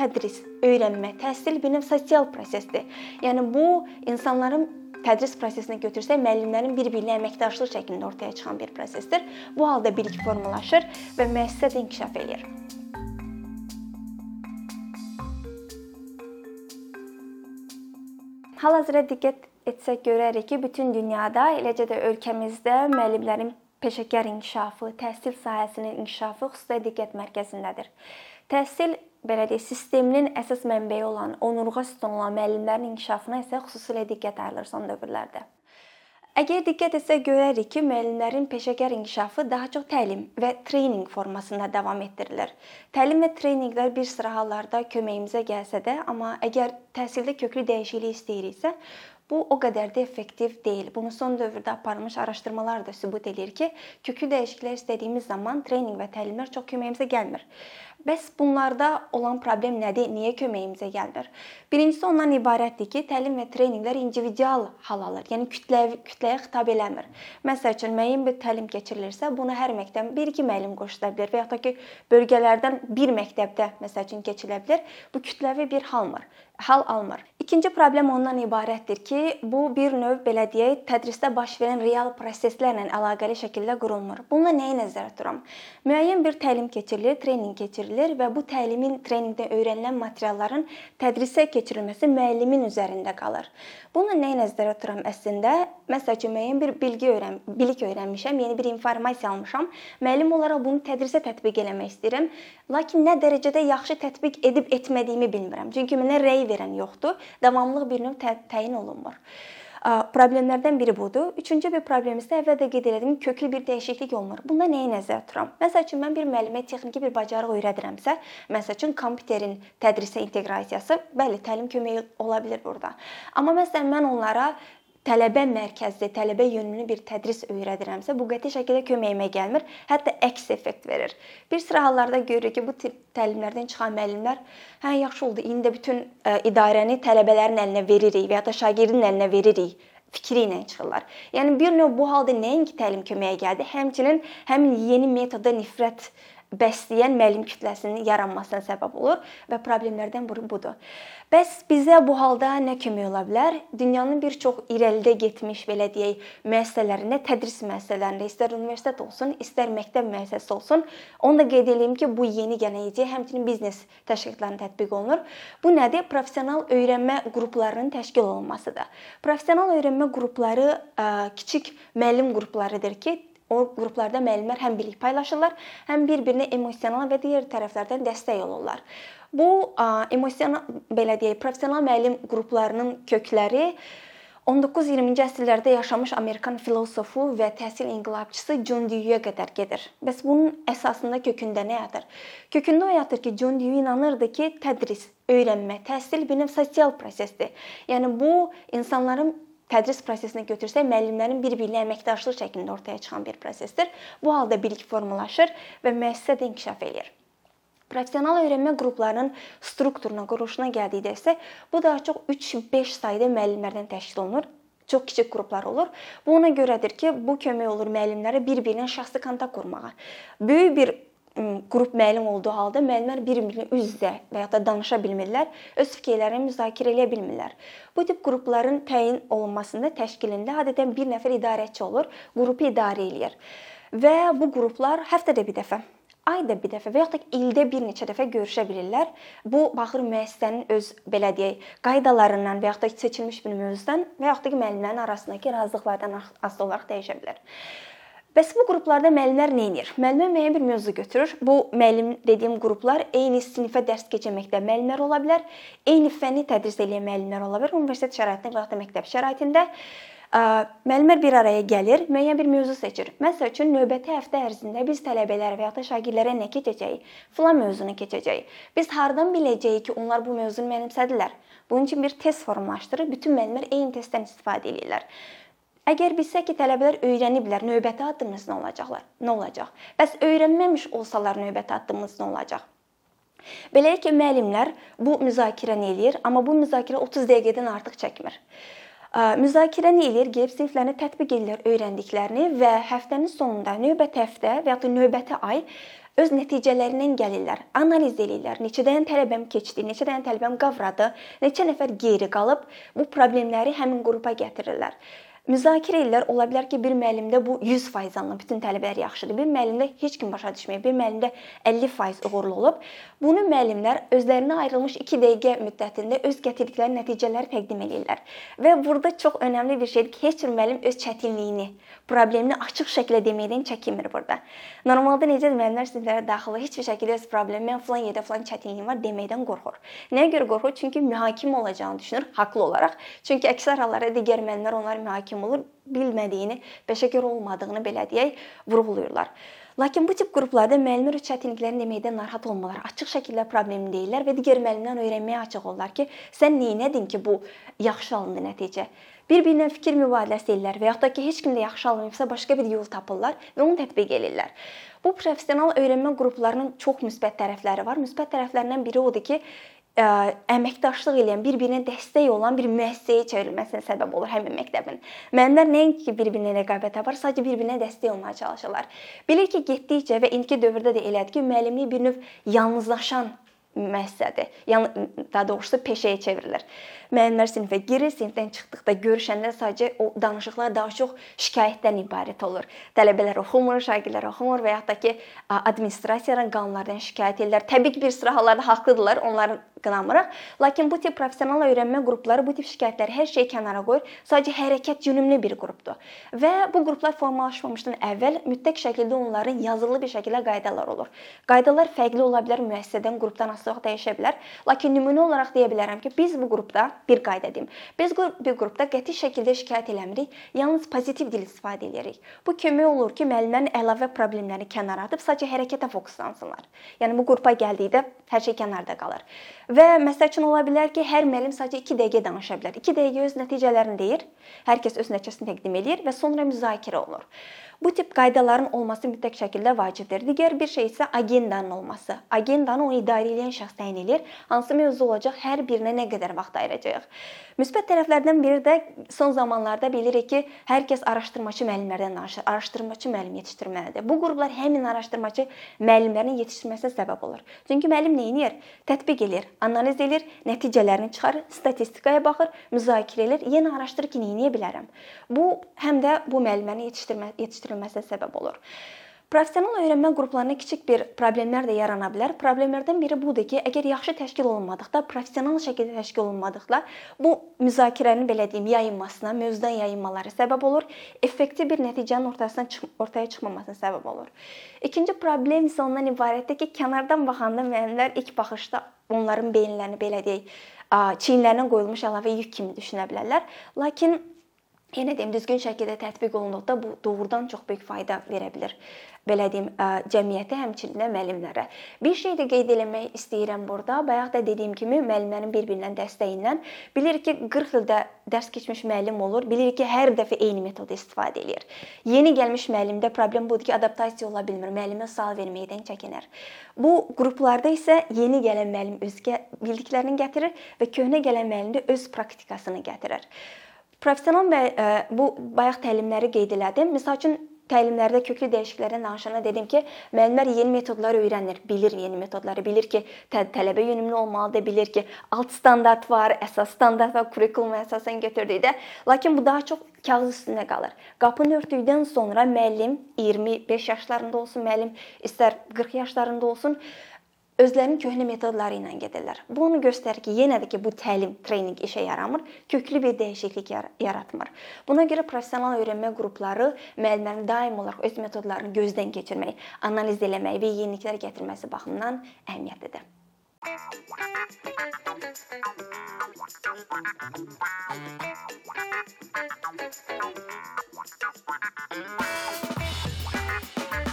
tədris, öyrənmə, təhsil bir növ sosial prosesdir. Yəni bu insanların tədris prosesinə götürsək, müəllimlərin bir-birinə əməkdaşlıq şəklində ortaya çıxan bir prosesdir. Bu halda bilik formalaşır və müəssisə də inkişaf eləyir. Hal-hazırda diqqət etsək görərik ki, bütün dünyada, eləcə də ölkəmizdə müəllimlərin peşəkar inkişafı, təhsil sahəsinin inkişafı xüsusi diqqət mərkəzindədir. Təhsil belə deyək, sisteminin əsas mənbəyi olan, onurğa sütunu olan müəllimlərin inkişafına isə xüsusilə diqqət ayrılır son dövrlərdə. Əgər diqqət etsək görərik ki, müəllimlərin peşəkar inkişafı daha çox təlim və treninq formasında davam etdirilir. Təlim və treninqlər bir sıra hallarda köməyimizə gəlsə də, amma əgər təhsildə köklü dəyişiklik istəyiriksə, bu o qədər də effektiv deyil. Bunu son dövrdə aparılmış araşdırmalar da sübut eləyir ki, köklü dəyişikliklər istədiyimiz zaman treninq və təlimlər çox köməyimizə gəlmir. Bəs bunlarda olan problem nədir? Niyə köməyimizə gəlmir? Birincisi ondan ibarətdir ki, təlim və treninqlər individual hal alır. Yəni kütləvi kütləyə xitab eləmir. Məsəl üçün müəyyən bir təlim keçirilirsə, buna hər məktəbdən 1-2 müəllim qoşula bilər və ya da ki, bölgələrdən bir məktəbdə məsəl üçün keçilə bilər. Bu kütləvi bir halmır hal almır. İkinci problem ondan ibarətdir ki, bu bir növ belə deyək, tədrisdə baş verən real proseslərlə əlaqəli şəkildə qurulmur. Bununla nəyi nəzərdə tuturam? Müəyyən bir təlim keçirilir, treninq keçirilir və bu təlimin, treninqdə öyrənilən materialların tədrisə keçirilməsi müəllimin üzərində qalır. Bununla nəyi nəzərdə tuturam əslində? Məsəl üçün müəyyən bir bilgi öyrən, bilik öyrənmişəm, yeni bir informasiya almışam. Müəllim olaraq bunu tədrisə tətbiq eləmək istəyirəm, lakin nə dərəcədə yaxşı tətbiq edib etmədiyimi bilmirəm. Çünki mənə rəy verən yoxdur. Davamlılıq bir növ tə təyin olunmur. Problemlərdən biri budur. Üçüncü bir problem isə əvvəldə qeyd etdiyim köklü bir dəyişiklik olmur. Bunda nəyi nəzərdə tuturam? Məsəl üçün mən bir müəllimə texniki bir bacarıq öyrədirəmsə, məsəl üçün kompüterin tədrisə inteqrasiyası, bəli, təlim köməyi ola bilər burada. Amma məsələn mən onlara tələbə mərkəzli, tələbə yönümlü bir tədris öyrədirəmsə, bu qəti şəkildə köməyimə gəlmir, hətta əks effekt verir. Bir sıra hallarda görürük ki, bu tip təlimlərdən çıxan müəllimlər, hə yaxşı oldu, indi də bütün ə, idarəni tələbələrin əlinə veririk və ya da şagirdin əlinə veririk fikri ilə çıxırlar. Yəni bir növ bu halda nəinki təlim köməyə gəldi, həmçinin həmin yeni metoda nifrət bəsləyən müəllim kütləsinin yaranmasına səbəb olur və problemlərdən biri budur. Bəs bizə bu halda nə kömək ola bilər? Dünyanın bir çox irəlidə getmiş belə deyək, müəssisələrində, tədris müəssisələrində, istər universitet olsun, istər məktəb müəssisəsi olsun, onu da qeyd edeyim ki, bu yeni gələcək həmçinin biznes təşkilatlarına tətbiq olunur. Bu nədir? Professional öyrənmə qruplarının təşkil olunmasıdır. Professional öyrənmə qrupları kiçik müəllim qruplarıdır ki, O qruplarda müəllimlər həm bilik paylaşırlar, həm bir-birinə emosional və digər tərəflərdən dəstək olurlar. Bu emosional belə deyək, professional müəllim qruplarının kökləri 19-20-ci əsrlərdə yaşamış Amerikan filosofu və təhsil inqilabçısı John Dewey-yə qədər gedir. Bəs bunun əsasında kökündə nə yatır? Kökündə o yatır ki, John Dewey inanırdı ki, tədris, öyrənmə, təhsil bir növ sosial prosesdir. Yəni bu insanların tədris prosesinə götürsək, müəllimlərin bir-birinə əməkdaşlıq şəklində ortaya çıxan bir prosesdir. Bu halda bilik formalaşır və müəssisə də inkişaf eləyir. Professional öyrənmə qruplarının strukturuna, quruluşuna gəldikdə isə bu daha çox 3-5 sayda müəllimlərdən təşkil olunur çox kiçik qruplar olur. Bu ona görədir ki, bu kömək olur müəllimlərə bir-birinə şəxsi kontakt qurmağa. Böyük bir qrup müəllim olduğu halda müəllimlər bir-birinə üz-üzə və ya da danışa bilmirlər, öz fikirlərini müzakirə edə bilmirlər. Bu tip qrupların təyin olunmasında təşkilində adətən bir nəfər idarəçi olur, qrupu idarə eləyir. Və bu qruplar həftədə bir dəfə ayda bir dəfə və ya da ildə bir neçə dəfə görüşə bilirlər. Bu baxır müəssisənin öz belə deyək, qaydalarından və ya da seçilmiş bir mövzudan və ya da müəllimlərin arasındakı razılıqlardan asılı olaraq dəyişə bilər. Bəs bu qruplarda müəllimlər nə edir? Müəllimə müəyyən bir mövzu götürür. Bu müəllim dediyim qruplar eyni sinifə dərs keçirməkdə müəllimlər ola bilər, eyni fənni tədris edən müəllimlər ola bilər, universitet şəraitində və ya da məktəb şəraitində. Müəllimlər bir araya gəlir, müəyyən bir mövzu seçir. Məsəl üçün növbəti həftə ərzində biz tələbələrə və ya da şagirdlərə nə keçəcəyik? Filan mövzunu keçəcəyik. Biz hardan biləcəyik ki, onlar bu mövzunu mənimsədilər? Bunun üçün bir test formalaşdırır, bütün müəllimlər eyni testdən istifadə edirlər. Əgər bilsə ki, tələbələr öyrəniblər, növbəti addımımız nə olacaqlar? Nə olacaq? Bəs öyrənməmiş olsalar növbəti addımımız nə olacaq? Beləliklə müəllimlər bu müzakirəni eləyir, amma bu müzakirə 30 dəqiqədən artıq çəkmir. Müzakirəni eləyir, gəlib siniflərinə tətbiq edirlər öyrəndiklərini və həftənin sonunda, növbəti həftə və ya da növbəti ay öz nəticələrindən gəlirlər, analiz eləyirlər. Neçə dənə tələbəm keçdi, neçə dənə tələbəm qavradı, neçə nəfər geri qalıb bu problemləri həmin qrupa gətirirlər. Müzakirə edirlər. Ola bilər ki, bir müəllimdə bu 100% alınır. Bütün tələbələr yaxşıdır. Bir müəllimdə heç kim başa düşməyib. Bir müəllimdə 50% uğurlu olub. Bunu müəllimlər özlərinə ayrılmış 2 dəqiqə müddətində öz gətirdikləri nəticələri təqdim edirlər. Və burada çox önəmli bir şeydir ki, heç bir müəllim öz çətinliyini, problemini açıq şəkildə deməkdən çəkinmir burada. Normalda necə müəllimlər siniflərə daxil heç bir şəkildə öz problemi, mən falan yerdə falan çətinliyim var deməkdən qorxur. Nəyə görə qorxur? Çünki mühakimə olacağını düşünür, haqlı olaraq. Çünki əksər hallarda digər müəllimlər onları mühakimə kim olur, bilmədiyini, peşəkar olmadığını belə deyək, vurğulayırlar. Lakin bu tip qruplarda müəllimlər öz çətinliklərini deməkdən narahat olmurlar. Açıq şəkildə problemi deyirlər və digər müəllimdən öyrənməyə açıq olurlar ki, sən nə etdin ki, bu yaxşı alındı nəticə. Bir-birinə fikir mübadiləsi edirlər və yaxud da ki, heç kim də yaxşı almayıbsa başqa bir yol tapırlar və onu tətbiq edirlər. Bu professional öyrənmə qruplarının çox müsbət tərəfləri var. Müsbət tərəflərindən biri odur ki, əməkdaşlıq edən, bir-birinə dəstək olan bir müəssisəyə çevrilməsinə səbəb olur həmin məktəbin. Müəllimlər nəinki bir-birinə rəqabət apar, sadəcə bir-birinə dəstək olmağa çalışırlar. Belə ki, getdikcə və indiki dövrdə də elədir ki, müəllimlik bir növ yalnızlaşan müəssisədir. Yəni daha doğrusu peşəyə çevrilir. Müəllimlər sinifə girir, sinifdən çıxdıqda görüşəndə sadəcə o danışıqlar daha çox şikayətdən ibarət olur. Tələbələr oxumur, şagirdlər oxumur və ya da ki, administrasiyadan qanunlardan şikayət edirlər. Təbii ki, bir sıra hallarda haqlıdırlar, onları qınamırıq. Lakin bu tip professional öyrənmə qrupları bu tip şikayətləri hər şeyi kənara qoyur. Sadəcə hərəkət yönümlü bir qrupdur. Və bu qruplar formalaşmamışdan əvvəl mütləq şəkildə onların yazılı bir şəkildə qaydalar olur. Qaydalar fərqli ola bilər, müəssisədən, qrupdan asılı dəyişə bilər. Lakin nümunə olaraq deyə bilərəm ki, biz bu qrupda bir qayda deyim. Biz bir qrupda qəti şəkildə şikayət eləmirik, yalnız pozitiv dil istifadə edirik. Bu kömək olur ki, müəllimlərin əlavə problemləri kənara atıb sadəcə hərəkətə fokuslansınlar. Yəni bu qrupa gəldikdə hər şey kənarda qalır. Və məsəl üçün ola bilər ki, hər müəllim sadəcə 2 dəqiqə danışa bilər. 2 dəqiqə öz nəticələrini deyir, hər kəs öz nəticəsini təqdim edir və sonra müzakirə olunur. Bu tip qaydaların olması mütləq şəkildə vacibdir. Digər bir şey isə agendanın olması. Agendanı onu idarə edən şəxs təyin edir. Hansı mövzu olacaq, hər birinə nə qədər vaxt ayıracağıq. Müsbət tərəflərdən biri də son zamanlarda bilirik ki, hər kəs araşdırmaçı müəllimlərdən danışır. Araşdırmaçı müəllim yetişdirməlidir. Bu qruplar həmin araşdırmaçı müəllimlərin yetişdirməsinə səbəb olur. Çünki müəllim nə edir? Tətbiq edir, analiz edir, nəticələrini çıxarır, statistikaya baxır, müzakirə edir, yenə araşdırır ki, nə edə bilərəm. Bu həm də bu yetişdirmə yetişdirmə yetişdirilməsinə səbəb olur. Professional öyrənmə qruplarında kiçik bir problemlər də yarana bilər. Problemlərdən biri budur ki, əgər yaxşı təşkil olunmadıqda, professional şəkildə təşkil olunmadıqda, bu müzakirənin belə deyim, yayınmasına, mövzudan yayınmaları səbəb olur, effektiv bir nəticənin ortasına çıx ortaya çıxmamasına səbəb olur. İkinci problem isə ondan ibarətdir ki, kənardan baxanda müəllimlər ilk baxışda onların beyinlərini belə deyək, çiyinlərinə qoyulmuş əlavə yük kimi düşünə bilərlər. Lakin yenə deyim, düzgün şəkildə tətbiq olunduqda bu doğrudan çox böyük fayda verə bilər. Belə deyim, cəmiyyətə, həmçinin müəllimlərə. Bir şey də qeyd eləmək istəyirəm burada. Bayaq da dediyim kimi, müəllimlərin bir-birindən dəstəyindən bilirik ki, 40 ildə dərs keçmiş müəllim olur, bilirik ki, hər dəfə eyni metodu istifadə eləyir. Yeni gəlmiş müəllimdə problem budur ki, adaptasiya ola bilmir, müəllimə sual verməkdən çəkinir. Bu qruplarda isə yeni gələn müəllim öz bildiklərini gətirir və köhnə gələn müəllim də öz praktikasını gətirir. Professional və e, bu bayaq təlimləri qeyd elədim. Məsəl üçün təlimlərdə köklü dəyişikliklərdən danışanda dedim ki, müəllimlər yeni metodlar öyrənir, bilir yeni metodları, bilir ki, tə tələbə yönümlü olmalıdır, bilir ki, alt standart var, əsas standart var, kurikuluma əsasən götürdükdə, lakin bu daha çox kağız üstündə qalır. Qapını örtdükdən sonra müəllim 25 yaşlarında olsun, müəllim istər 40 yaşlarında olsun, özlərinin köhnə metodları ilə gedirlər. Bu onu göstərir ki, yenə də ki, bu təlim, treninq işə yaramır, köklü bir dəyişiklik yaratmır. Buna görə professional öyrənmə qrupları müəllimlərin daim olaraq öz metodlarını gözdən keçirmək, analiz eləmək və yeniliklər gətirməsi baxımından əhəmiyyətlidir. Thank you.